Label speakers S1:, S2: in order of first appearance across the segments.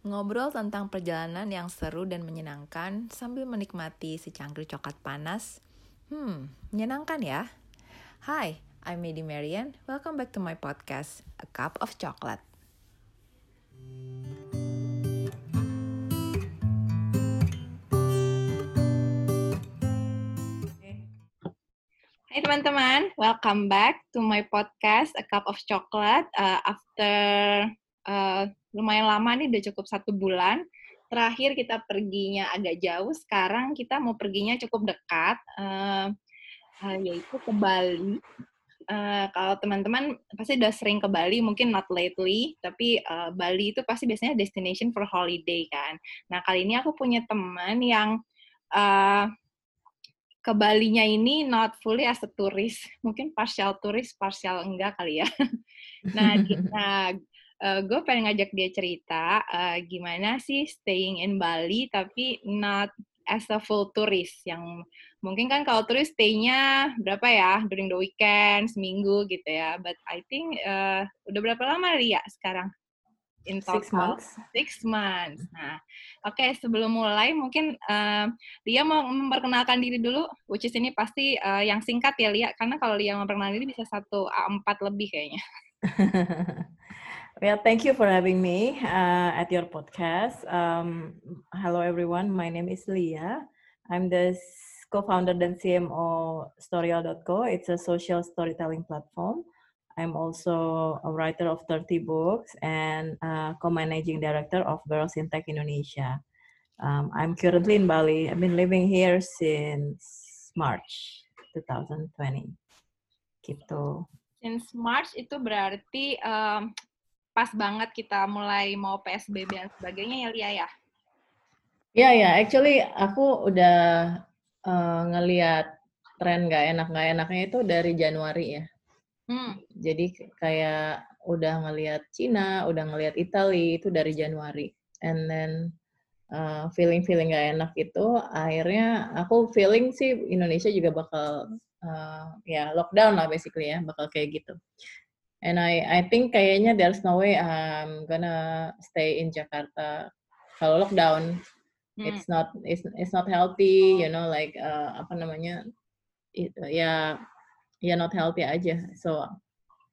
S1: Ngobrol tentang perjalanan yang seru dan menyenangkan sambil menikmati secangkir coklat panas. Hmm, menyenangkan ya? Hai, I'm Medi Marian. Welcome back to my podcast, A Cup of Chocolate. Hai teman-teman, welcome back to my podcast A Cup of Chocolate. Uh, after uh, lumayan lama nih, udah cukup satu bulan. Terakhir kita perginya agak jauh, sekarang kita mau perginya cukup dekat, uh, uh, yaitu ke Bali. Uh, kalau teman-teman pasti udah sering ke Bali, mungkin not lately, tapi uh, Bali itu pasti biasanya destination for holiday kan. Nah kali ini aku punya teman yang uh, ke Balinya ini not fully as a tourist, mungkin partial tourist, partial enggak kali ya. nah, nah uh, gue pengen ngajak dia cerita uh, gimana sih staying in Bali tapi not as a full tourist yang mungkin kan kalau turis stay-nya berapa ya during the weekend seminggu gitu ya but I think uh, udah berapa lama Lia sekarang in total
S2: six months.
S1: Six months. Nah, oke okay, sebelum mulai mungkin uh, Lia mau memperkenalkan diri dulu, which is ini pasti uh, yang singkat ya Lia, karena kalau Lia memperkenalkan diri bisa satu A4 lebih kayaknya.
S2: well, thank you for having me uh, at your podcast. Um, hello everyone, my name is Lia. I'm the co-founder dan CMO Storyal.co. It's a social storytelling platform. I'm also a writer of 30 books and co-managing director of Girls in Tech Indonesia. Um, I'm currently in Bali. I've been living here since March 2020. Gitu.
S1: Since March itu berarti um, pas banget kita mulai mau PSBB dan sebagainya ya Lia ya?
S2: Ya yeah, ya, yeah. actually aku udah uh, ngeliat tren gak enak gak enaknya itu dari Januari ya. Hmm. Jadi kayak udah ngelihat Cina, udah ngelihat Italia itu dari Januari. And then uh, feeling-feeling gak enak itu akhirnya aku feeling sih Indonesia juga bakal uh, ya lockdown lah basically ya, bakal kayak gitu. And I I think kayaknya there's no way I'm gonna stay in Jakarta kalau lockdown. Hmm. It's not it's it's not healthy, you know like uh, apa namanya? It, ya ya not healthy aja. So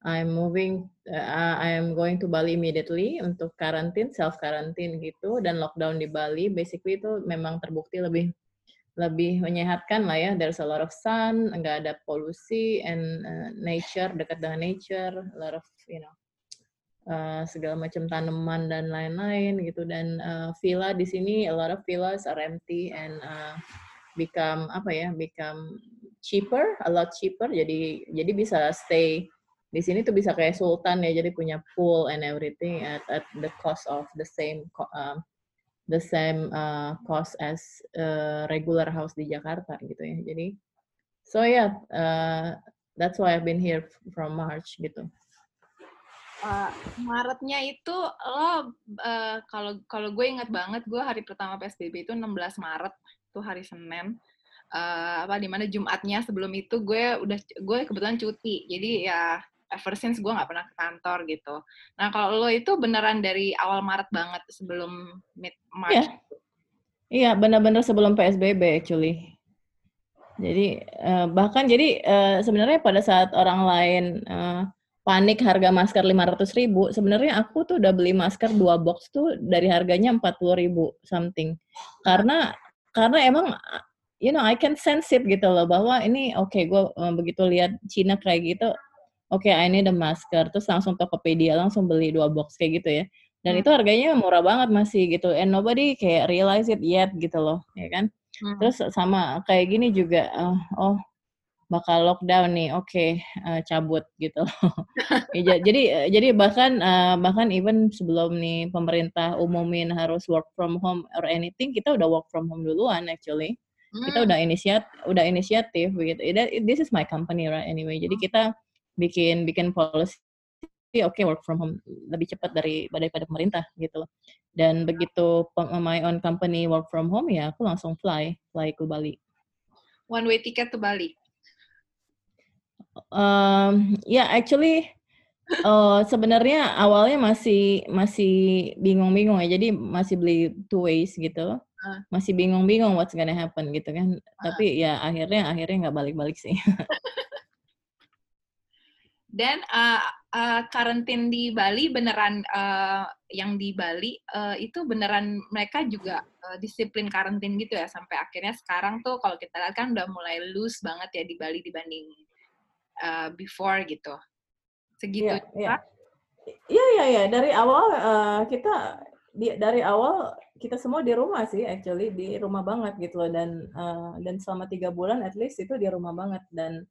S2: I'm moving, uh, I'm going to Bali immediately untuk karantin, self karantin gitu dan lockdown di Bali. Basically itu memang terbukti lebih lebih menyehatkan lah ya. There's a lot of sun, nggak ada polusi, and uh, nature dekat dengan nature, a lot of you know uh, segala macam tanaman dan lain-lain gitu. Dan uh, villa di sini, a lot of villas are empty and uh, become apa ya, become cheaper, a lot cheaper. Jadi jadi bisa stay di sini tuh bisa kayak sultan ya. Jadi punya pool and everything at at the cost of the same um, the same uh, cost as uh, regular house di Jakarta gitu ya. Jadi so yeah, uh, that's why I've been here from March gitu.
S1: Uh, Maretnya itu lo uh, kalau kalau gue ingat banget gue hari pertama PSBB itu 16 Maret itu hari Senin uh, apa di mana Jumatnya sebelum itu gue udah gue kebetulan cuti jadi ya ever since gue nggak pernah ke kantor gitu. Nah kalau lo itu beneran dari awal Maret banget sebelum mid March.
S2: Iya, iya benar-benar sebelum PSBB actually. Jadi uh, bahkan jadi uh, sebenarnya pada saat orang lain uh, panik harga masker lima ratus ribu, sebenarnya aku tuh udah beli masker dua box tuh dari harganya empat puluh ribu something. Karena karena emang you know I can sense it gitu loh bahwa ini oke okay, gue begitu lihat Cina kayak gitu oke okay, I need a masker. Terus langsung Tokopedia langsung beli dua box kayak gitu ya. Dan hmm. itu harganya murah banget masih gitu and nobody kayak realize it yet gitu loh ya kan? Hmm. terus sama kayak gini juga uh, oh bakal lockdown nih oke okay, uh, cabut gitu ya, jadi jadi bahkan uh, bahkan even sebelum nih pemerintah umumin harus work from home or anything kita udah work from home duluan actually. Kita hmm. udah inisiat udah inisiatif gitu. This is my company right anyway. Jadi kita bikin bikin policy oke okay, work from home lebih cepat dari daripada pemerintah gitu loh dan begitu my own company work from home ya aku langsung fly fly ke Bali
S1: one way ticket to Bali
S2: um, ya yeah, actually Oh, sebenarnya awalnya masih masih bingung-bingung ya. Jadi masih beli two ways gitu. Uh. Masih bingung-bingung what's gonna happen gitu kan. Uh. Tapi ya akhirnya akhirnya nggak balik-balik sih.
S1: Dan uh, uh, karantin di Bali beneran uh, yang di Bali uh, itu beneran mereka juga uh, disiplin karantin gitu ya sampai akhirnya sekarang tuh kalau kita lihat kan udah mulai loose banget ya di Bali dibanding uh, before gitu. Segitu
S2: Iya, iya. Iya, iya, iya. Dari awal uh, kita di, dari awal kita semua di rumah sih actually di rumah banget gitu loh dan uh, dan selama tiga bulan at least itu di rumah banget dan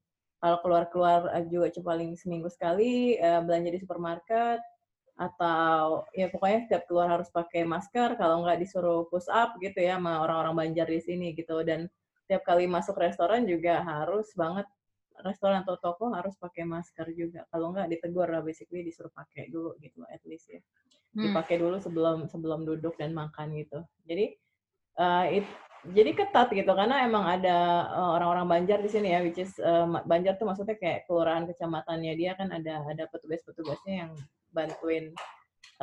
S2: kalau keluar-keluar eh, juga cuma paling seminggu sekali uh, belanja di supermarket atau ya pokoknya setiap keluar harus pakai masker kalau nggak disuruh push up gitu ya sama orang-orang Banjar di sini gitu. Dan setiap kali masuk restoran juga harus banget restoran atau toko harus pakai masker juga. Kalau nggak ditegur lah basically disuruh pakai dulu gitu at least ya. Hmm. dipakai dulu sebelum sebelum duduk dan makan gitu. Jadi uh, it, jadi ketat gitu karena emang ada eh, orang-orang Banjar di sini ya, which is uh, Banjar tuh maksudnya kayak kelurahan kecamatannya dia kan ada ada petugas-petugasnya yang bantuin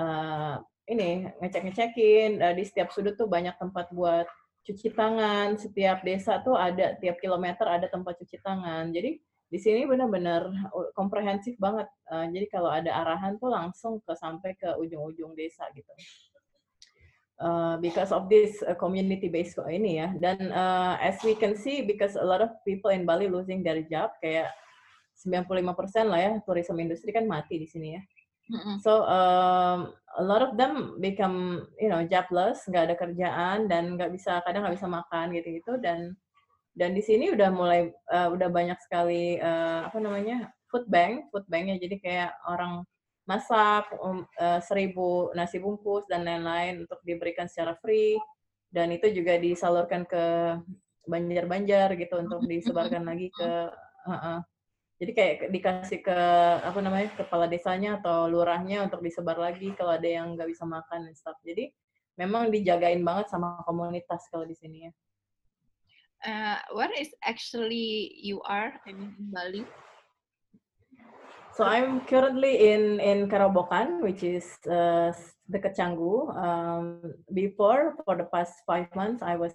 S2: uh, ini ngecek-ngecekin uh, di setiap sudut tuh banyak tempat buat cuci tangan. Setiap desa tuh ada tiap kilometer ada tempat cuci tangan. Jadi di sini benar-benar komprehensif banget. Uh, jadi kalau ada arahan tuh langsung ke sampai ke ujung-ujung desa gitu. Uh, because of this uh, community based ini ya. Dan uh, as we can see because a lot of people in Bali losing their job kayak 95% lah ya tourism industri kan mati di sini ya. So um, a lot of them become you know jobless nggak ada kerjaan dan nggak bisa kadang nggak bisa makan gitu gitu dan dan di sini udah mulai uh, udah banyak sekali uh, apa namanya food bank food banknya. Jadi kayak orang masak um, uh, seribu nasi bungkus dan lain-lain untuk diberikan secara free dan itu juga disalurkan ke banjar-banjar gitu untuk disebarkan lagi ke uh -uh. jadi kayak dikasih ke apa namanya kepala desanya atau lurahnya untuk disebar lagi kalau ada yang nggak bisa makan dan stuff jadi memang dijagain banget sama komunitas kalau di sini ya.
S1: Uh, where is actually you are in Bali?
S2: So I'm currently in in Karobokan, which is uh, dekat Canggu. Um, before, for the past five months, I was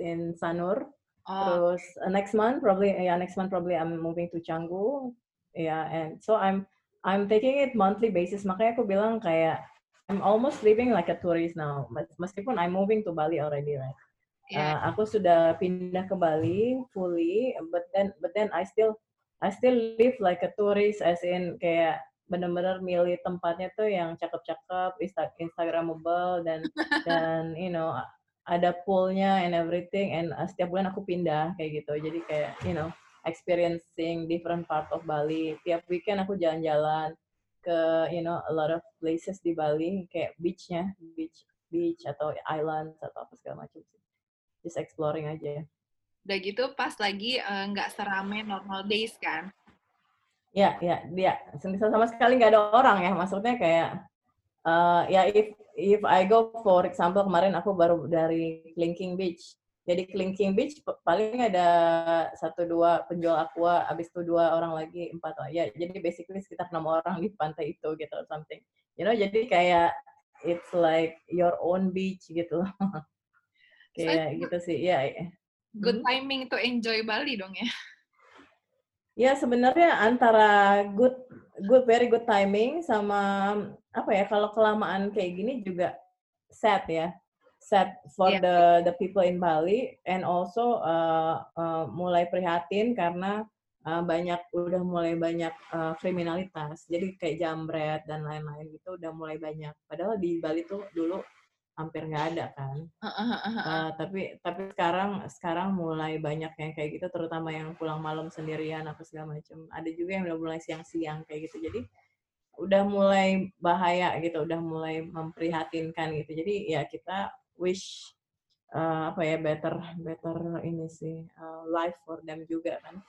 S2: in Sanur. Oh. Terus uh, next month, probably yeah, next month probably I'm moving to Canggu. Yeah, and so I'm I'm taking it monthly basis. Makanya aku bilang kayak I'm almost living like a tourist now. Meskipun I'm moving to Bali already, right? Yeah. Uh, aku sudah pindah ke Bali fully, but then but then I still I still live like a tourist as in kayak bener-bener milih tempatnya tuh yang cakep-cakep, instagramable dan dan you know ada poolnya and everything and uh, setiap bulan aku pindah kayak gitu. Jadi kayak you know experiencing different part of Bali. Tiap weekend aku jalan-jalan ke you know a lot of places di Bali kayak beachnya, beach beach atau island atau apa segala macam sih. Just exploring aja.
S1: Udah gitu pas lagi eh, nggak uh, serame normal days kan?
S2: Ya, ya, dia sama sekali nggak ada orang ya. Maksudnya kayak uh, ya if if I go for example kemarin aku baru dari Clinking Beach. Jadi Clinking Beach paling ada satu dua penjual aqua, abis itu dua orang lagi empat oh, ya. Jadi basically sekitar enam orang di pantai itu gitu something. You know, jadi kayak it's like your own beach gitu. kayak so, gitu sih. Ya. Yeah
S1: good hmm. timing to enjoy Bali dong ya.
S2: Ya sebenarnya antara good good very good timing sama apa ya kalau kelamaan kayak gini juga sad ya sad for yeah. the the people in Bali and also uh, uh, mulai prihatin karena uh, banyak udah mulai banyak uh, kriminalitas jadi kayak jambret dan lain-lain gitu udah mulai banyak padahal di Bali tuh dulu hampir nggak ada kan. Uh, tapi tapi sekarang sekarang mulai banyak yang kayak gitu, terutama yang pulang malam sendirian apa segala macam. Ada juga yang udah mulai siang-siang kayak gitu. Jadi udah mulai bahaya gitu, udah mulai memprihatinkan gitu. Jadi ya kita wish uh, apa ya better better ini sih uh, life for them juga kan.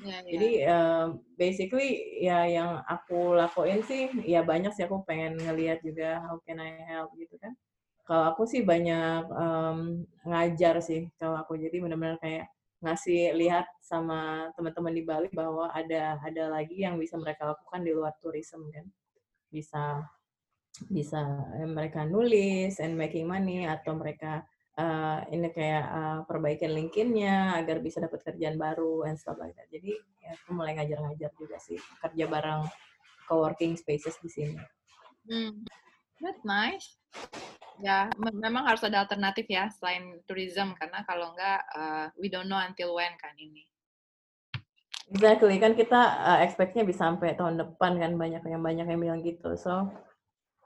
S2: Yeah, yeah. Jadi uh, basically ya yang aku lakuin sih ya banyak sih aku pengen ngelihat juga how can I help gitu kan kalau aku sih banyak um, ngajar sih kalau aku jadi benar-benar kayak ngasih lihat sama teman-teman di Bali bahwa ada ada lagi yang bisa mereka lakukan di luar tourism kan bisa bisa eh, mereka nulis and making money atau mereka uh, ini kayak uh, perbaikan LinkedIn-nya agar bisa dapat kerjaan baru and stuff like that. Jadi ya, aku mulai ngajar-ngajar juga sih kerja bareng co-working spaces di sini.
S1: Hmm. That's nice. Ya, memang harus ada alternatif ya selain tourism karena kalau enggak uh, we don't know until when kan ini.
S2: Exactly, kan kita uh, expect-nya bisa sampai tahun depan kan banyak yang banyak yang bilang gitu. So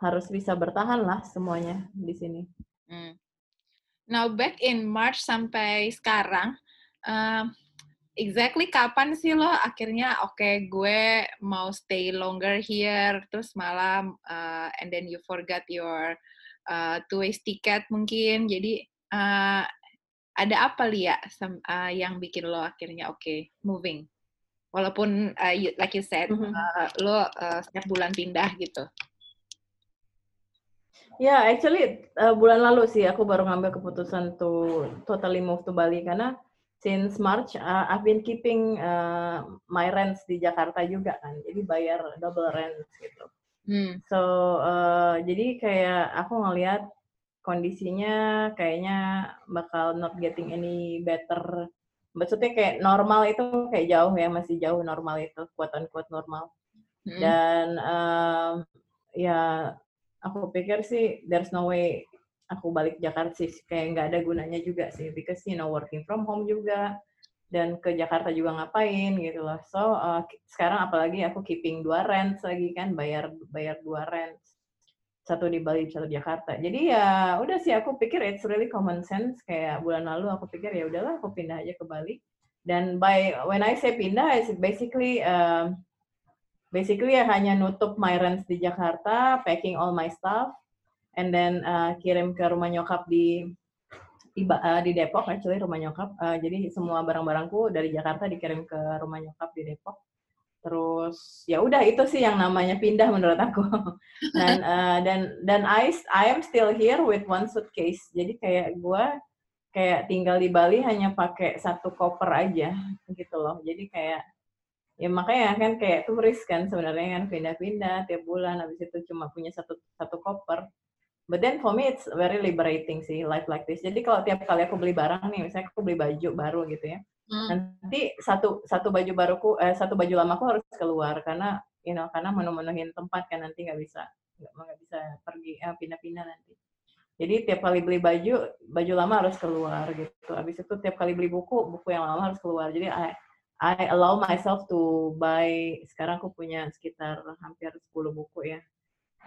S2: harus bisa bertahan lah semuanya di sini. Hmm.
S1: Now back in March sampai sekarang, uh, exactly kapan sih lo akhirnya oke okay, gue mau stay longer here, terus malam uh, and then you forgot your uh, two ways ticket mungkin. Jadi uh, ada apa Lia uh, yang bikin lo akhirnya oke okay, moving? Walaupun uh, you, like you said mm -hmm. uh, lo uh, setiap bulan pindah gitu.
S2: Ya, yeah, actually uh, bulan lalu sih aku baru ngambil keputusan to totally move to Bali karena since March uh, I've been keeping uh, my rents di Jakarta juga kan, jadi bayar double rent gitu. Hmm. So uh, jadi kayak aku ngelihat kondisinya kayaknya bakal not getting any better. Maksudnya kayak normal itu kayak jauh ya, masih jauh normal itu, kuatan kuat normal. Hmm. Dan um, ya aku pikir sih there's no way aku balik Jakarta sih kayak nggak ada gunanya juga sih because you know working from home juga dan ke Jakarta juga ngapain gitu loh. So uh, sekarang apalagi aku keeping dua rent lagi kan bayar bayar dua rent satu di Bali satu di Jakarta. Jadi ya udah sih aku pikir it's really common sense kayak bulan lalu aku pikir ya udahlah aku pindah aja ke Bali. Dan by when I say pindah it's basically uh, basically ya hanya nutup my rent di Jakarta, packing all my stuff and then uh, kirim ke rumah nyokap di di, uh, di Depok actually rumah nyokap. Uh, jadi semua barang-barangku dari Jakarta dikirim ke rumah nyokap di Depok. Terus ya udah itu sih yang namanya pindah menurut aku. Dan uh, dan dan I I am still here with one suitcase. Jadi kayak gue kayak tinggal di Bali hanya pakai satu koper aja gitu loh. Jadi kayak ya makanya kan kayak turis kan sebenarnya kan pindah-pindah tiap bulan. Habis itu cuma punya satu satu koper But then for me it's very liberating sih life like this. Jadi kalau tiap kali aku beli barang nih, misalnya aku beli baju baru gitu ya, hmm. nanti satu satu baju baruku, eh, satu baju lamaku harus keluar karena you know karena menu-menuhin tempat kan nanti nggak bisa nggak bisa pergi eh, pindah-pindah nanti. Jadi tiap kali beli baju, baju lama harus keluar gitu. Habis itu tiap kali beli buku, buku yang lama harus keluar. Jadi I, I allow myself to buy, sekarang aku punya sekitar hampir 10 buku ya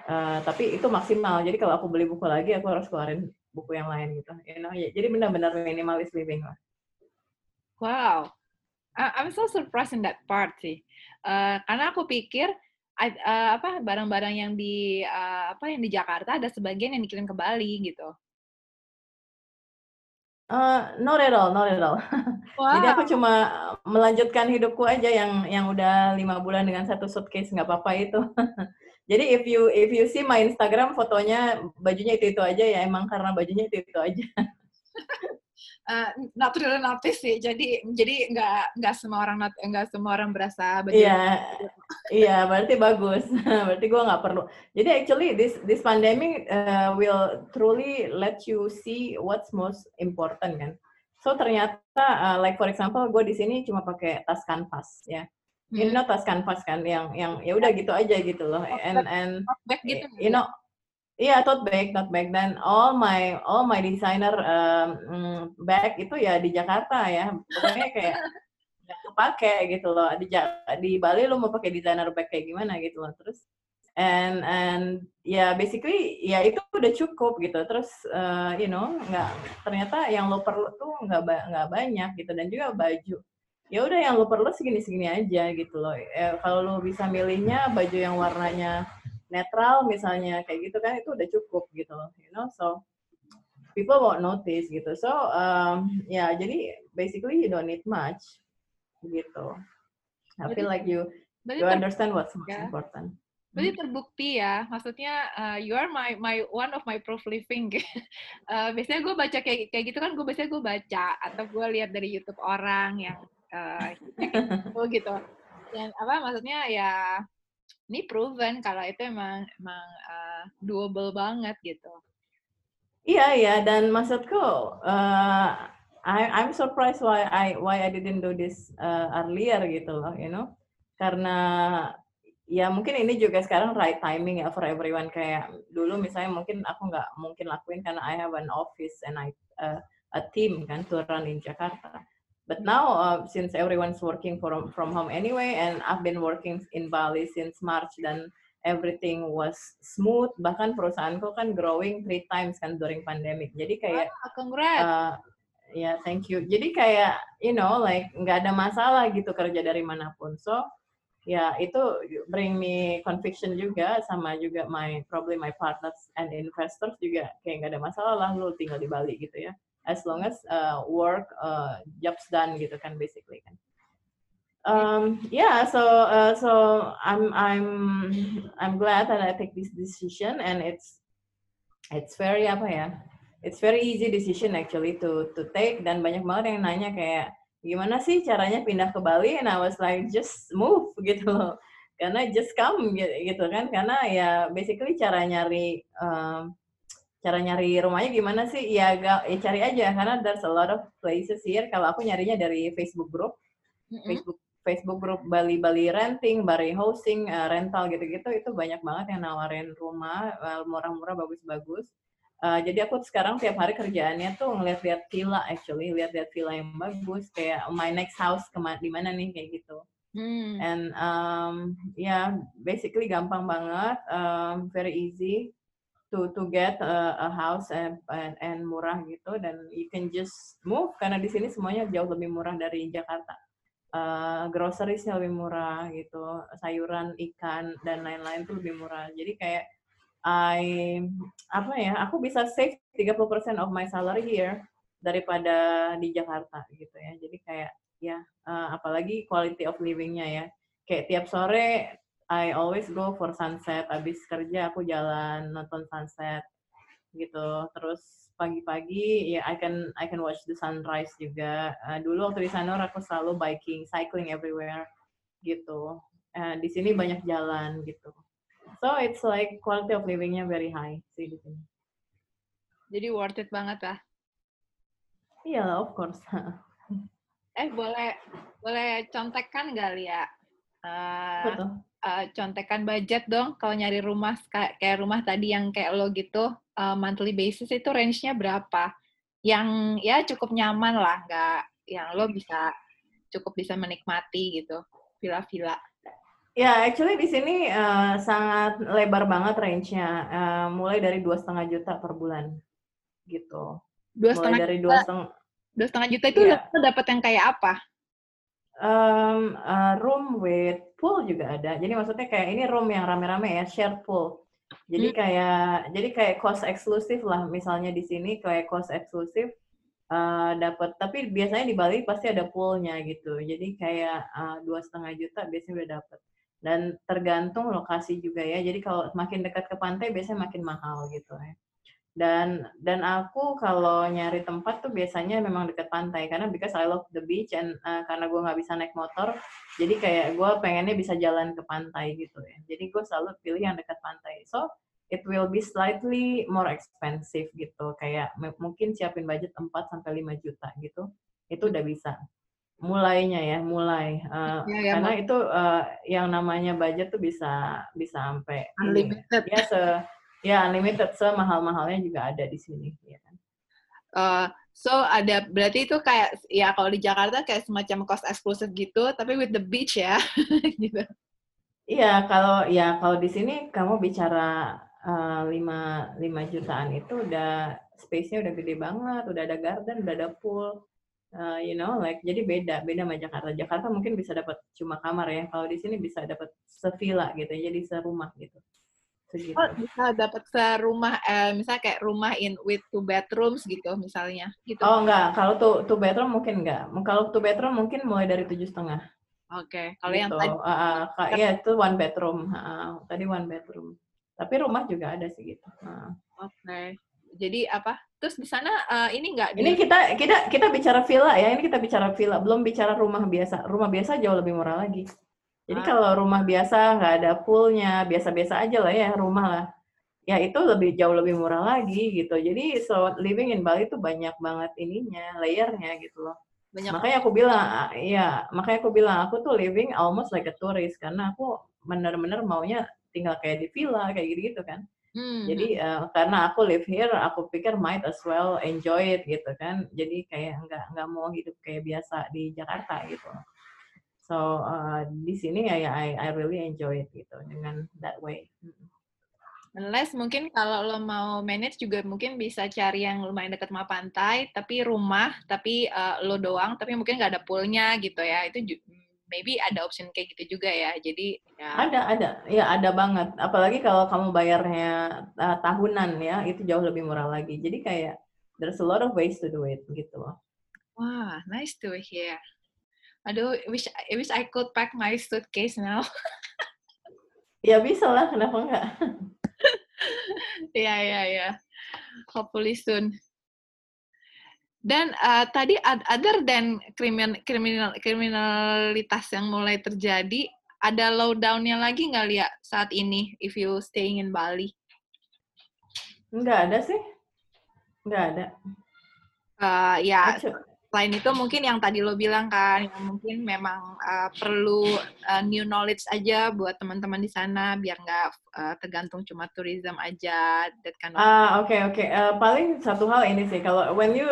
S2: Uh, tapi itu maksimal. Jadi kalau aku beli buku lagi, aku harus keluarin buku yang lain gitu. You know? ya, jadi benar-benar minimalis living lah.
S1: Wow, I'm so surprised in that part sih. Uh, karena aku pikir uh, apa barang-barang yang di uh, apa yang di Jakarta ada sebagian yang dikirim ke Bali gitu.
S2: Uh, not at all, not at all. Wow. Jadi aku cuma melanjutkan hidupku aja yang yang udah lima bulan dengan satu suitcase nggak apa-apa itu. Jadi if you if you see my Instagram fotonya bajunya itu itu aja ya emang karena bajunya itu itu aja.
S1: uh, not really notice sih. Jadi jadi nggak nggak semua orang nggak semua orang berasa.
S2: Iya iya berarti bagus. berarti gue nggak perlu. Jadi actually this this pandemic uh, will truly let you see what's most important kan. So ternyata uh, like for example gue di sini cuma pakai tas kanvas ya hmm. you know tas kanvas kan yang yang ya udah gitu aja gitu loh and and bag gitu you know Iya, tote bag, tote bag dan all my all my designer um, bag itu ya di Jakarta ya. Pokoknya kayak nggak kepake gitu loh. Di di Bali lo mau pakai designer bag kayak gimana gitu loh. Terus and and ya yeah, basically ya itu udah cukup gitu. Terus uh, you know nggak ternyata yang lo perlu tuh nggak nggak banyak gitu dan juga baju ya udah yang lo perlu segini-segini aja gitu loh. Eh, kalau lo bisa milihnya baju yang warnanya netral misalnya kayak gitu kan itu udah cukup gitu loh, you know. So people won't notice gitu. So um, ya yeah, jadi basically you don't need much gitu. I feel like you you understand what's most yeah. important.
S1: Berarti terbukti ya, maksudnya uh, you are my my one of my proof living. uh, biasanya gue baca kayak kayak gitu kan, gue biasanya gue baca atau gue lihat dari YouTube orang yang uh, gitu gitu. Dan apa maksudnya ya ini proven kalau itu emang emang uh, doable banget gitu.
S2: Iya iya dan maksudku uh, I I'm surprised why I why I didn't do this uh, earlier gitu loh, you know. Karena ya mungkin ini juga sekarang right timing ya for everyone kayak dulu misalnya mungkin aku nggak mungkin lakuin karena I have an office and I uh, a team kan to run in Jakarta. But now uh, since everyone's working from from home anyway and I've been working in Bali since March dan everything was smooth bahkan perusahaanku kan growing three times kan during pandemic. Jadi kayak
S1: oh, congrats. Uh,
S2: ya yeah, thank you. Jadi kayak you know like nggak ada masalah gitu kerja dari mana pun. So ya itu bring me conviction juga sama juga my probably my partners and investors juga kayak nggak ada masalah lah lu tinggal di Bali gitu ya as long as uh, work uh, jobs done gitu kan basically kan. Um, yeah so uh, so I'm I'm I'm glad that I take this decision and it's it's very apa ya it's very easy decision actually to to take. Dan banyak banget yang nanya kayak gimana sih caranya pindah ke Bali? And I was like just move gitu loh. Karena just come gitu kan. Karena ya basically cara nyari um, cara nyari rumahnya gimana sih ya gak ya cari aja karena there's a lot of places here kalau aku nyarinya dari Facebook group. Facebook Facebook group Bali Bali renting, Bali housing, uh, rental gitu-gitu itu banyak banget yang nawarin rumah murah-murah bagus-bagus Uh, jadi aku sekarang tiap hari kerjaannya tuh ngeliat-liat villa actually, lihat-lihat villa yang bagus kayak my next house ke mana di mana nih kayak gitu. Hmm. And um, ya yeah, basically gampang banget, um, very easy to to get a, a house and, and and murah gitu dan you can just move karena di sini semuanya jauh lebih murah dari Jakarta. Uh, groceriesnya lebih murah gitu, sayuran, ikan dan lain-lain tuh lebih murah. Jadi kayak I apa ya, aku bisa save 30% of my salary here daripada di Jakarta gitu ya. Jadi kayak ya uh, apalagi quality of livingnya ya. Kayak tiap sore I always go for sunset. Abis kerja aku jalan nonton sunset gitu. Terus pagi-pagi ya I can I can watch the sunrise juga. Uh, dulu waktu di sana aku selalu biking, cycling everywhere gitu. Uh, di sini banyak jalan gitu. So it's like quality of livingnya very high sih di sini.
S1: Jadi worth it banget lah.
S2: Iya lah, of course.
S1: eh boleh boleh contekan nggak Lia? Uh, uh, contekan budget dong kalau nyari rumah kayak, rumah tadi yang kayak lo gitu uh, monthly basis itu range-nya berapa? Yang ya cukup nyaman lah, nggak yang lo bisa cukup bisa menikmati gitu villa-villa.
S2: Ya, actually di sini uh, sangat lebar banget range-nya, uh, mulai dari dua setengah juta per bulan, gitu.
S1: Dua setengah dari dua setengah dua setengah juta itu yeah. dapat yang kayak apa?
S2: Um, uh, room with pool juga ada. Jadi maksudnya kayak ini room yang rame-rame ya, shared pool. Jadi hmm. kayak jadi kayak cost eksklusif lah. Misalnya di sini kayak cost eksklusif uh, dapat. Tapi biasanya di Bali pasti ada poolnya gitu. Jadi kayak dua setengah juta biasanya udah dapat dan tergantung lokasi juga ya. Jadi kalau makin dekat ke pantai biasanya makin mahal gitu ya. Dan dan aku kalau nyari tempat tuh biasanya memang dekat pantai karena because I love the beach and uh, karena gue nggak bisa naik motor, jadi kayak gue pengennya bisa jalan ke pantai gitu ya. Jadi gue selalu pilih yang dekat pantai. So it will be slightly more expensive gitu. Kayak mungkin siapin budget 4 sampai 5 juta gitu. Itu udah bisa mulainya ya mulai uh, ya, ya, karena itu uh, yang namanya budget tuh bisa bisa sampai
S1: unlimited
S2: ini, ya se ya unlimited. Semahal mahalnya juga ada di sini ya kan?
S1: Uh, so ada berarti itu kayak ya kalau di Jakarta kayak semacam cost eksklusif gitu tapi with the beach ya gitu.
S2: Iya kalau ya kalau di sini kamu bicara lima uh, lima jutaan itu udah space-nya udah gede banget udah ada garden udah ada pool uh, you know like jadi beda beda sama Jakarta. Jakarta mungkin bisa dapat cuma kamar ya kalau di sini bisa dapat sevilla gitu jadi serumah gitu
S1: Segitu. Oh, bisa dapat serumah eh, misalnya kayak rumah in with two bedrooms gitu misalnya gitu
S2: oh enggak kalau tuh two bedroom mungkin enggak kalau two bedroom mungkin mulai dari tujuh setengah
S1: Oke, okay. kalau gitu. yang tadi
S2: uh, uh, ya itu one bedroom. Uh, tadi one bedroom. Tapi rumah juga ada sih gitu. Uh.
S1: Oke. Okay. Jadi apa? Terus di sana uh, ini enggak?
S2: Ini di... kita kita kita bicara villa ya. Ini kita bicara villa. Belum bicara rumah biasa. Rumah biasa jauh lebih murah lagi. Jadi ah. kalau rumah biasa nggak ada poolnya, biasa-biasa aja lah ya rumah lah. Ya itu lebih jauh lebih murah lagi gitu. Jadi so living in Bali itu banyak banget ininya, layernya gitu loh. Banyak makanya aku bilang, ya makanya aku bilang aku tuh living almost like a tourist karena aku bener-bener maunya tinggal kayak di villa kayak gitu-gitu kan. Hmm. Jadi uh, karena aku live here, aku pikir might as well enjoy it gitu kan. Jadi kayak nggak nggak mau hidup kayak biasa di Jakarta gitu. So uh, di sini ya, ya I I really enjoy it gitu dengan that way.
S1: Unless mungkin kalau lo mau manage juga mungkin bisa cari yang lumayan dekat sama pantai, tapi rumah, tapi uh, lo doang, tapi mungkin nggak ada poolnya gitu ya. Itu maybe ada option kayak gitu juga ya. Jadi ya.
S2: Ada, ada. Ya ada banget. Apalagi kalau kamu bayarnya uh, tahunan ya, itu jauh lebih murah lagi. Jadi kayak there's a lot of ways to do it gitu loh.
S1: Wah, nice to hear. Aduh, wish I wish I could pack my suitcase now.
S2: ya bisa lah, kenapa enggak?
S1: Iya, iya, iya. Hopefully soon. Dan uh, tadi other than kriminal, kriminal kriminalitas yang mulai terjadi, ada lowdownnya lagi nggak lihat saat ini if you staying in Bali?
S2: Nggak ada sih. Nggak ada.
S1: Uh, ya, selain itu mungkin yang tadi lo bilang kan yang mungkin memang uh, perlu uh, new knowledge aja buat teman-teman di sana biar nggak uh, tergantung cuma tourism aja that kind
S2: of ah oke okay, oke okay. uh, paling satu hal ini sih kalau when you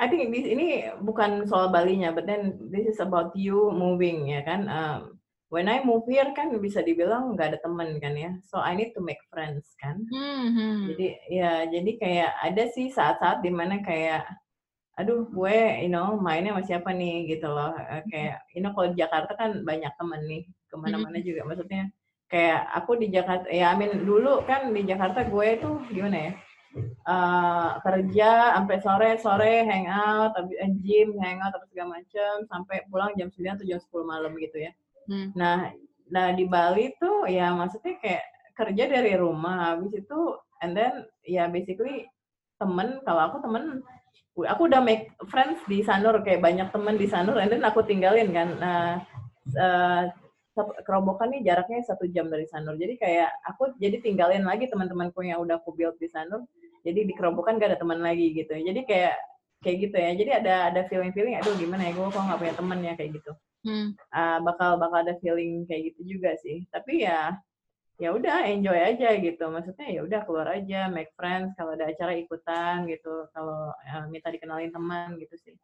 S2: I think this, ini bukan soal Balinya but then this is about you moving ya kan um, when I move here kan bisa dibilang nggak ada teman kan ya so I need to make friends kan mm-hmm. jadi ya jadi kayak ada sih saat-saat di mana kayak aduh gue you know mainnya sama siapa nih gitu loh eh, kayak you know kalau di Jakarta kan banyak temen nih ke mana-mana hmm. juga maksudnya kayak aku di Jakarta ya amin dulu kan di Jakarta gue itu gimana ya uh, kerja sampai sore sore hangout tapi uh, gym hangout tapi segala macem sampai pulang jam 9 atau jam 10 malam gitu ya hmm. nah nah di Bali tuh ya maksudnya kayak kerja dari rumah habis itu and then ya basically temen kalau aku temen aku udah make friends di Sanur kayak banyak temen di Sanur and then aku tinggalin kan. Nah uh, kerobokan nih jaraknya satu jam dari Sanur. Jadi kayak aku jadi tinggalin lagi teman-temanku yang udah aku build di Sanur. Jadi di kerobokan gak ada teman lagi gitu. Jadi kayak kayak gitu ya. Jadi ada ada feeling feeling aduh gimana ya? Gue kok nggak punya teman ya? Kayak gitu. Hmm. uh, bakal bakal ada feeling kayak gitu juga sih. Tapi ya ya udah enjoy aja gitu. Maksudnya ya udah keluar aja make friends kalau ada acara ikutan gitu kalau uh, minta dikenalin teman gitu sih.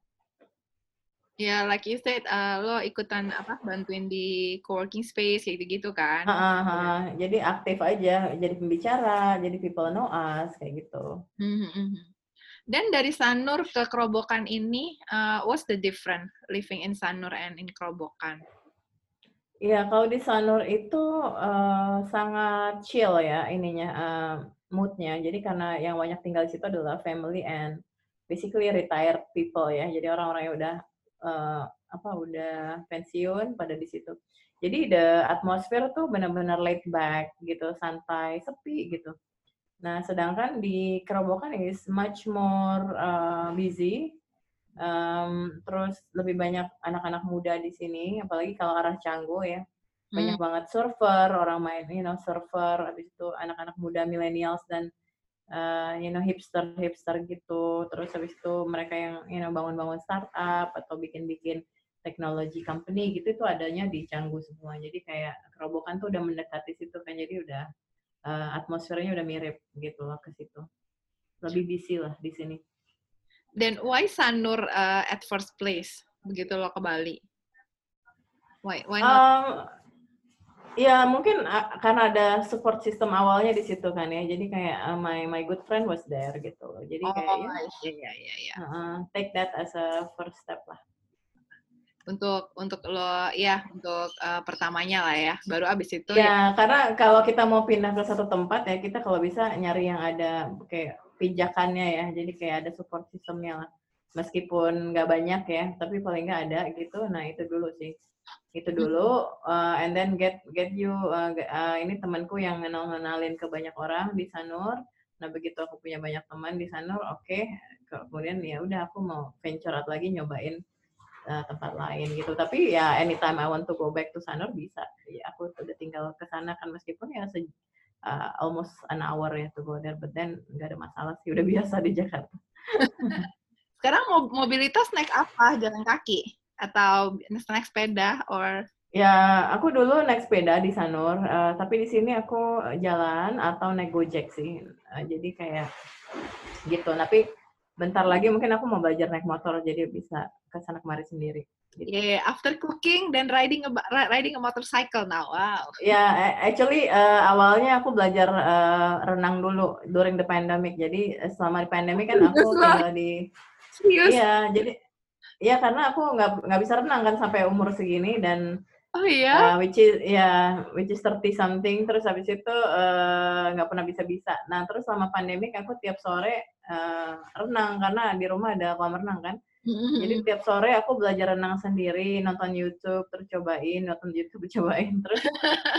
S1: Ya yeah, like you said uh, lo ikutan apa bantuin di co-working space kayak gitu, -gitu kan? Uh,
S2: uh, uh, jadi aktif aja jadi pembicara jadi people know us kayak gitu. Mm -hmm.
S1: dan dari Sanur ke Kerobokan ini uh, what's the difference living in Sanur and in Kerobokan
S2: Iya, kalau di Sanur itu uh, sangat chill ya ininya uh, moodnya. Jadi karena yang banyak tinggal di situ adalah family and basically retired people ya. Jadi orang-orang yang udah uh, apa udah pensiun pada di situ. Jadi the atmosphere tuh benar-benar laid back gitu, santai, sepi gitu. Nah, sedangkan di Kerobokan is much more uh, busy Um, terus lebih banyak anak-anak muda di sini, apalagi kalau arah Canggu ya. Banyak hmm. banget surfer, orang main, you know, surfer, habis itu anak-anak muda millennials dan uh, you know hipster-hipster gitu. Terus habis itu mereka yang you know bangun-bangun startup atau bikin-bikin teknologi company gitu itu adanya di Canggu semua. Jadi kayak kerobokan tuh udah mendekati situ kan. Jadi udah uh, atmosfernya udah mirip gitu loh ke situ. Lebih busy lah di sini.
S1: Dan why Sanur uh, at first place begitu lo ke Bali? Why why not? Um,
S2: ya mungkin karena ada support system awalnya di situ kan ya. Jadi kayak uh, my my good friend was there gitu. Jadi oh, kayak ya, ya, ya, ya. Uh, take that as a first step lah
S1: untuk untuk lo ya untuk uh, pertamanya lah ya baru abis itu
S2: ya, ya karena kalau kita mau pindah ke satu tempat ya kita kalau bisa nyari yang ada kayak pijakannya ya. Jadi kayak ada support systemnya lah. Meskipun nggak banyak ya tapi paling nggak ada gitu. Nah itu dulu sih. Itu dulu uh, and then get get you uh, uh, ini temanku yang kenal kenalin ke banyak orang di Sanur. Nah begitu aku punya banyak teman di Sanur oke. Okay. kemudian ya udah aku mau venture out lagi nyobain uh, tempat lain gitu. Tapi ya anytime I want to go back to Sanur bisa. Ya aku udah tinggal ke sana kan. Meskipun ya se uh, almost an hour ya to go there but then nggak ada masalah sih udah biasa di Jakarta
S1: sekarang mobilitas naik apa jalan kaki atau naik sepeda or
S2: Ya, aku dulu naik sepeda di Sanur, uh, tapi di sini aku jalan atau naik Gojek sih. Uh, jadi kayak gitu. Tapi bentar lagi mungkin aku mau belajar naik motor, jadi bisa ke sana kemari sendiri.
S1: Gitu. Yeah, after cooking dan riding a riding a motorcycle now. Wow.
S2: Ya, yeah, actually uh, awalnya aku belajar uh, renang dulu during the pandemic. Jadi selama di pandemic kan aku tinggal di Iya, yeah, jadi Iya karena aku nggak nggak bisa renang kan sampai umur segini dan
S1: Oh iya.
S2: Uh, which is ya yeah, which is 30 something terus habis itu eh, nggak uh, pernah bisa-bisa. Nah, terus selama pandemik aku tiap sore uh, renang karena di rumah ada kolam renang kan. Mm-hmm. Jadi tiap sore aku belajar renang sendiri, nonton YouTube, terus cobain, nonton YouTube cobain terus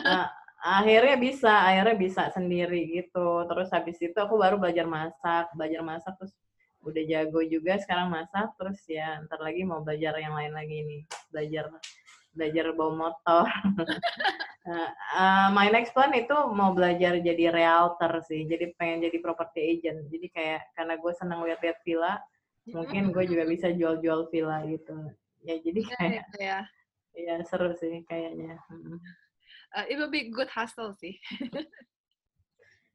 S2: uh, akhirnya bisa, akhirnya bisa sendiri gitu. Terus habis itu aku baru belajar masak, belajar masak terus udah jago juga sekarang masak terus ya ntar lagi mau belajar yang lain lagi nih belajar belajar bawa motor uh, my next plan itu mau belajar jadi realtor sih jadi pengen jadi property agent jadi kayak karena gue senang lihat-lihat villa mungkin gue juga bisa jual-jual villa gitu ya jadi iya, kayak ya, ya seru sih kayaknya
S1: uh, it will be good hustle sih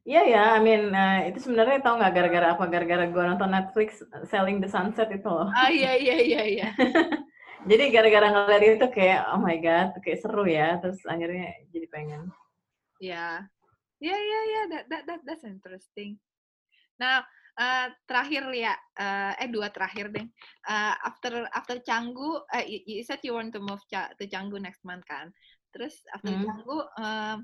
S2: Iya ya, I mean uh, itu sebenarnya tau nggak gara-gara apa? Gara-gara gue nonton Netflix Selling the Sunset itu loh.
S1: Ah iya iya iya iya.
S2: jadi gara-gara ngeliat itu kayak oh my god, kayak seru ya. Terus akhirnya jadi pengen.
S1: Iya, iya iya iya, that, that that that's interesting. Nah uh, terakhir ya, uh, eh dua terakhir deh. Uh, after after Canggu, uh, you, you said you want to move to Canggu next month kan? Terus after hmm. Canggu. Uh,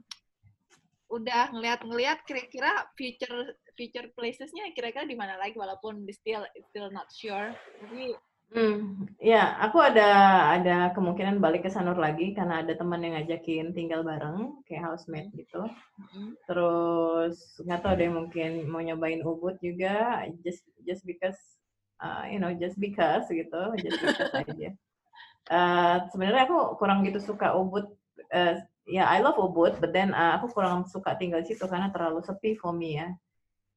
S1: udah ngeliat-ngeliat kira-kira future future placesnya kira-kira di mana lagi walaupun still still not sure. Jadi
S2: Hmm, ya, aku ada ada kemungkinan balik ke Sanur lagi karena ada teman yang ngajakin tinggal bareng kayak housemate gitu. Mm-hmm. Terus nggak tahu deh mungkin mau nyobain Ubud juga just just because uh, you know just because gitu, just because aja. Uh, sebenarnya aku kurang gitu suka Ubud uh, ya I love Ubud, but then uh, aku kurang suka tinggal di situ karena terlalu sepi for me ya.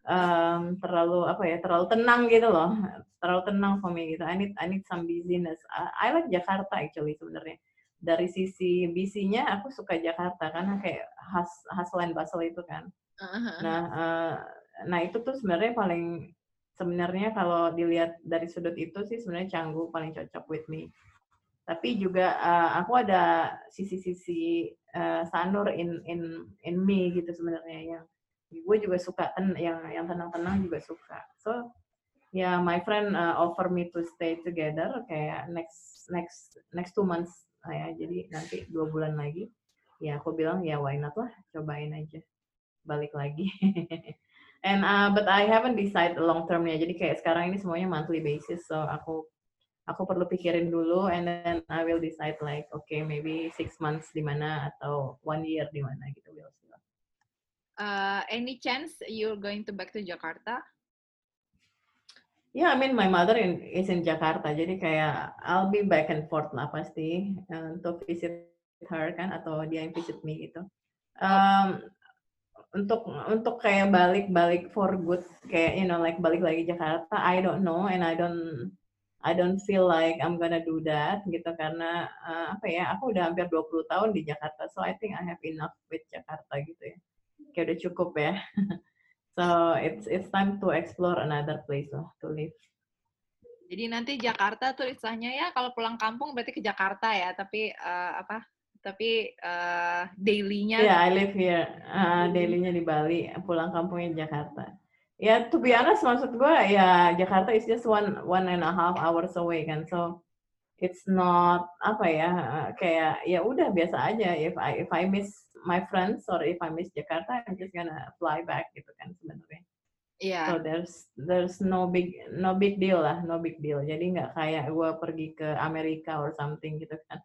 S2: Um, terlalu apa ya, terlalu tenang gitu loh, terlalu tenang for me gitu. I need I need some busyness. I, I like Jakarta actually sebenarnya. Dari sisi busy-nya aku suka Jakarta karena kayak has hustle and bustle itu kan. Uh-huh. Nah, uh, nah itu tuh sebenarnya paling sebenarnya kalau dilihat dari sudut itu sih sebenarnya Canggu paling cocok with me tapi juga uh, aku ada sisi-sisi uh, sanur in in in me gitu sebenarnya yang gue juga suka ten yang yang tenang-tenang juga suka so ya yeah, my friend uh, offer me to stay together kayak next next next two months ya. Jadi nanti dua bulan lagi. Ya aku bilang ya why not lah? Cobain aja. Balik lagi. And uh, but I haven't decide long termnya jadi kayak sekarang ini semuanya monthly basis so aku aku perlu pikirin dulu and then I will decide like okay maybe six months di mana atau one year di mana gitu. We'll.
S1: Uh, any chance you're going to back to Jakarta?
S2: Yeah, I mean my mother in, is in Jakarta, jadi kayak I'll be back and forth lah pasti uh, untuk visit her kan atau dia yang visit me gitu. Um, untuk untuk kayak balik-balik for good kayak you know like balik lagi Jakarta, I don't know and I don't I don't feel like I'm gonna do that gitu karena uh, apa ya aku udah hampir 20 tahun di Jakarta so I think I have enough with Jakarta gitu ya kayak udah cukup ya so it's it's time to explore another place lah to live.
S1: Jadi nanti Jakarta tuh istilahnya ya kalau pulang kampung berarti ke Jakarta ya tapi uh, apa tapi uh, dailynya
S2: yeah I live here. Uh, dailynya. di Bali pulang kampungnya Jakarta. Ya to be honest maksud gue ya Jakarta is just one one and a half hours away kan so it's not apa ya kayak ya udah biasa aja. If I if I miss my friends or if I miss Jakarta I'm just gonna fly back gitu kan sebenarnya yeah. so there's there's no big no big deal lah no big deal jadi nggak kayak gue pergi ke Amerika or something gitu kan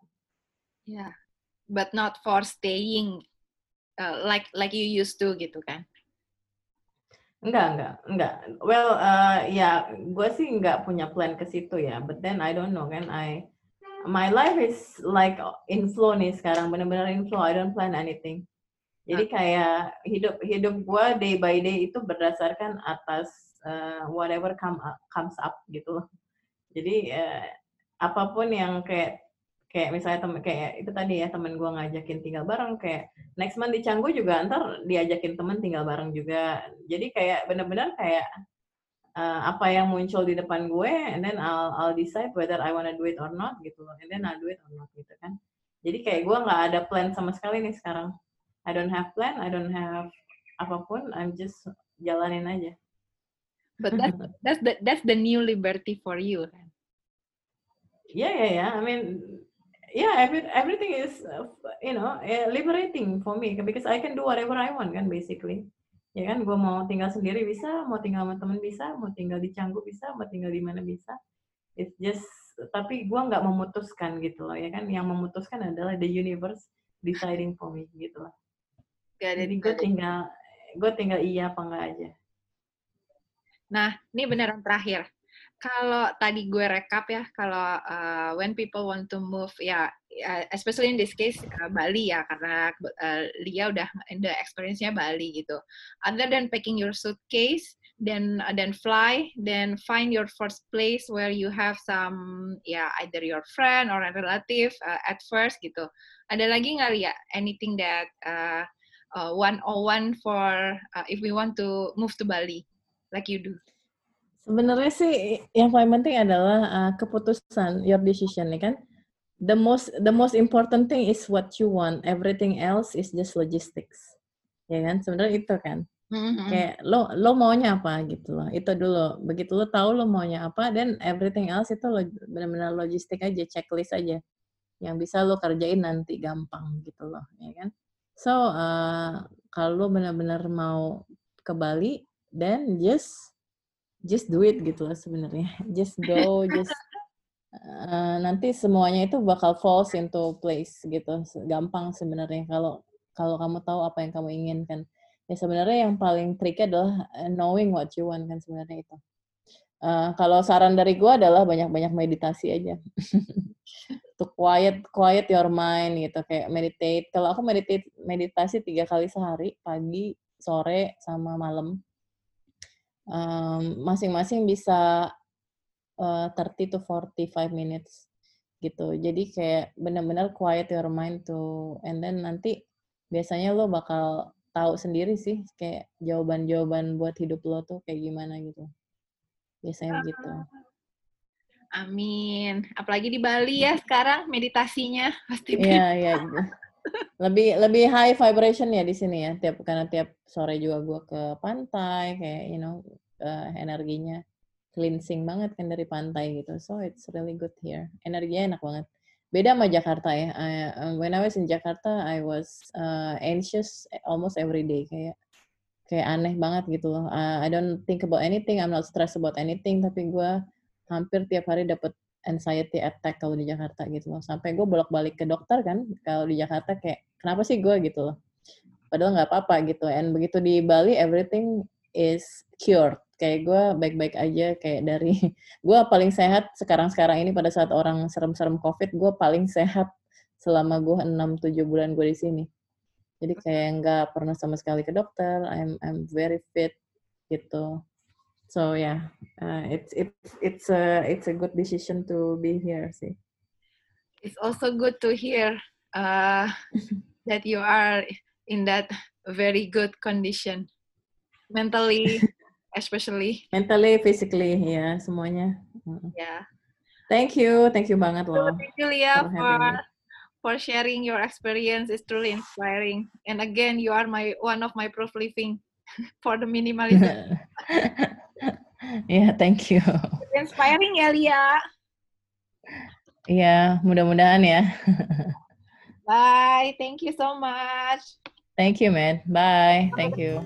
S1: Yeah, but not for staying uh, like like you used to gitu kan?
S2: Enggak, enggak, enggak. Well, uh, ya, gue sih enggak punya plan ke situ ya. But then I don't know kan, I my life is like in flow nih sekarang, benar-benar in flow. I don't plan anything. Jadi kayak hidup hidup gue day by day itu berdasarkan atas uh, whatever come up, comes up gitu loh. Jadi uh, apa pun yang kayak kayak misalnya temen kayak itu tadi ya temen gue ngajakin tinggal bareng kayak next month di Canggu juga ntar diajakin temen tinggal bareng juga jadi kayak bener-bener kayak uh, apa yang muncul di depan gue and then I'll I'll decide whether I wanna do it or not gitu loh. And then I'll do it or not gitu kan. Jadi kayak gue nggak ada plan sama sekali nih sekarang. I don't have plan I don't have apa pun I'm just jalanin aja.
S1: But that's that's the that's the new liberty for you
S2: yeah yeah yeah. I mean yeah every, everything is uh, you know uh, liberating for me because I can do whatever I want kan basically ya kan? Gue mau tinggal sendiri bisa mau tinggal sama temen bisa mau tinggal di Canggu bisa mau tinggal di mana bisa. It's just tapi gue nggak memutuskan gitu loh ya kan? Yang memutuskan adalah the universe deciding for me gitu loh. Jadi gue tinggal gue tinggal iya apa enggak aja.
S1: Nah ini beneran terakhir. Kalau tadi gue rekap ya, kalau uh, when people want to move, ya, yeah, especially in this case uh, Bali ya, karena uh, Lia udah the experience-nya Bali gitu. Other than packing your suitcase, then uh, then fly, then find your first place where you have some ya yeah, either your friend or a relative uh, at first gitu. Ada lagi nggak ya anything that uh, uh, one on one for uh, if we want to move to Bali like you do?
S2: Sebenarnya sih yang paling penting adalah uh, keputusan, your decision, ya kan? The most the most important thing is what you want. Everything else is just logistics. Ya kan? Sebenarnya itu kan. Mm-hmm. Kayak lo lo maunya apa gitu loh. Itu dulu. Begitu lo tahu lo maunya apa, dan everything else itu lo, benar-benar logistik aja, checklist aja. Yang bisa lo kerjain nanti gampang gitu loh, ya kan? So, uh, kalau lo benar-benar mau ke Bali, then just just do it gitu lah sebenarnya. Just go, just uh, nanti semuanya itu bakal falls into place gitu. Gampang sebenarnya kalau kalau kamu tahu apa yang kamu inginkan. Ya sebenarnya yang paling tricky adalah eh, knowing what you want kan sebenarnya itu. Uh, kalau saran dari gue adalah banyak-banyak meditasi aja. to quiet quiet your mind gitu kayak meditate. Kalau aku meditate meditasi tiga kali sehari, pagi, sore, sama malam masing-masing um, bisa uh, 30 to 45 minutes gitu. Jadi kayak benar-benar quiet your mind tuh and then nanti biasanya lo bakal tahu sendiri sih kayak jawaban-jawaban buat hidup lo tuh kayak gimana gitu. Biasanya begitu.
S1: Amin. Apalagi di Bali ya sekarang meditasinya pasti.
S2: Iya, iya. lebih lebih high vibration ya di sini ya tiap karena tiap sore juga gue ke pantai kayak you know uh, energinya cleansing banget kan dari pantai gitu. So it's really good here. Energinya enak banget. Beda sama Jakarta ya. I, uh, when I was in Jakarta I was uh, anxious almost every day. Kayak kayak aneh banget gitu loh. Uh, I don't think about anything. I'm not stressed about anything. Tapi gue hampir tiap hari dapat anxiety attack kalau di Jakarta gitu loh. Sampai gue bolak-balik ke dokter kan, kalau di Jakarta kayak, kenapa sih gue gitu loh. Padahal nggak apa-apa gitu. And begitu di Bali, everything is cured. Kayak gue baik-baik aja, kayak dari, gue paling sehat sekarang-sekarang ini pada saat orang serem-serem COVID, gue paling sehat selama gue 6-7 bulan gue di sini. Jadi kayak nggak pernah sama sekali ke dokter, I'm I'm very fit gitu. So yeah uh, it's it's it's a it's a good decision to be here see
S1: it's also good to hear uh, that you are in that very good condition. Mentally especially
S2: mentally physically ya yeah, semuanya
S1: yeah
S2: thank you thank you banget loh
S1: thank you Lia for for sharing your experience it's truly inspiring and again you are my one of my proof living for the minimalism
S2: yeah, thank you.
S1: Inspiring ya, Lia.
S2: Iya, mudah-mudahan ya.
S1: Bye. Thank you so much.
S2: Thank you, man. Bye. Thank you.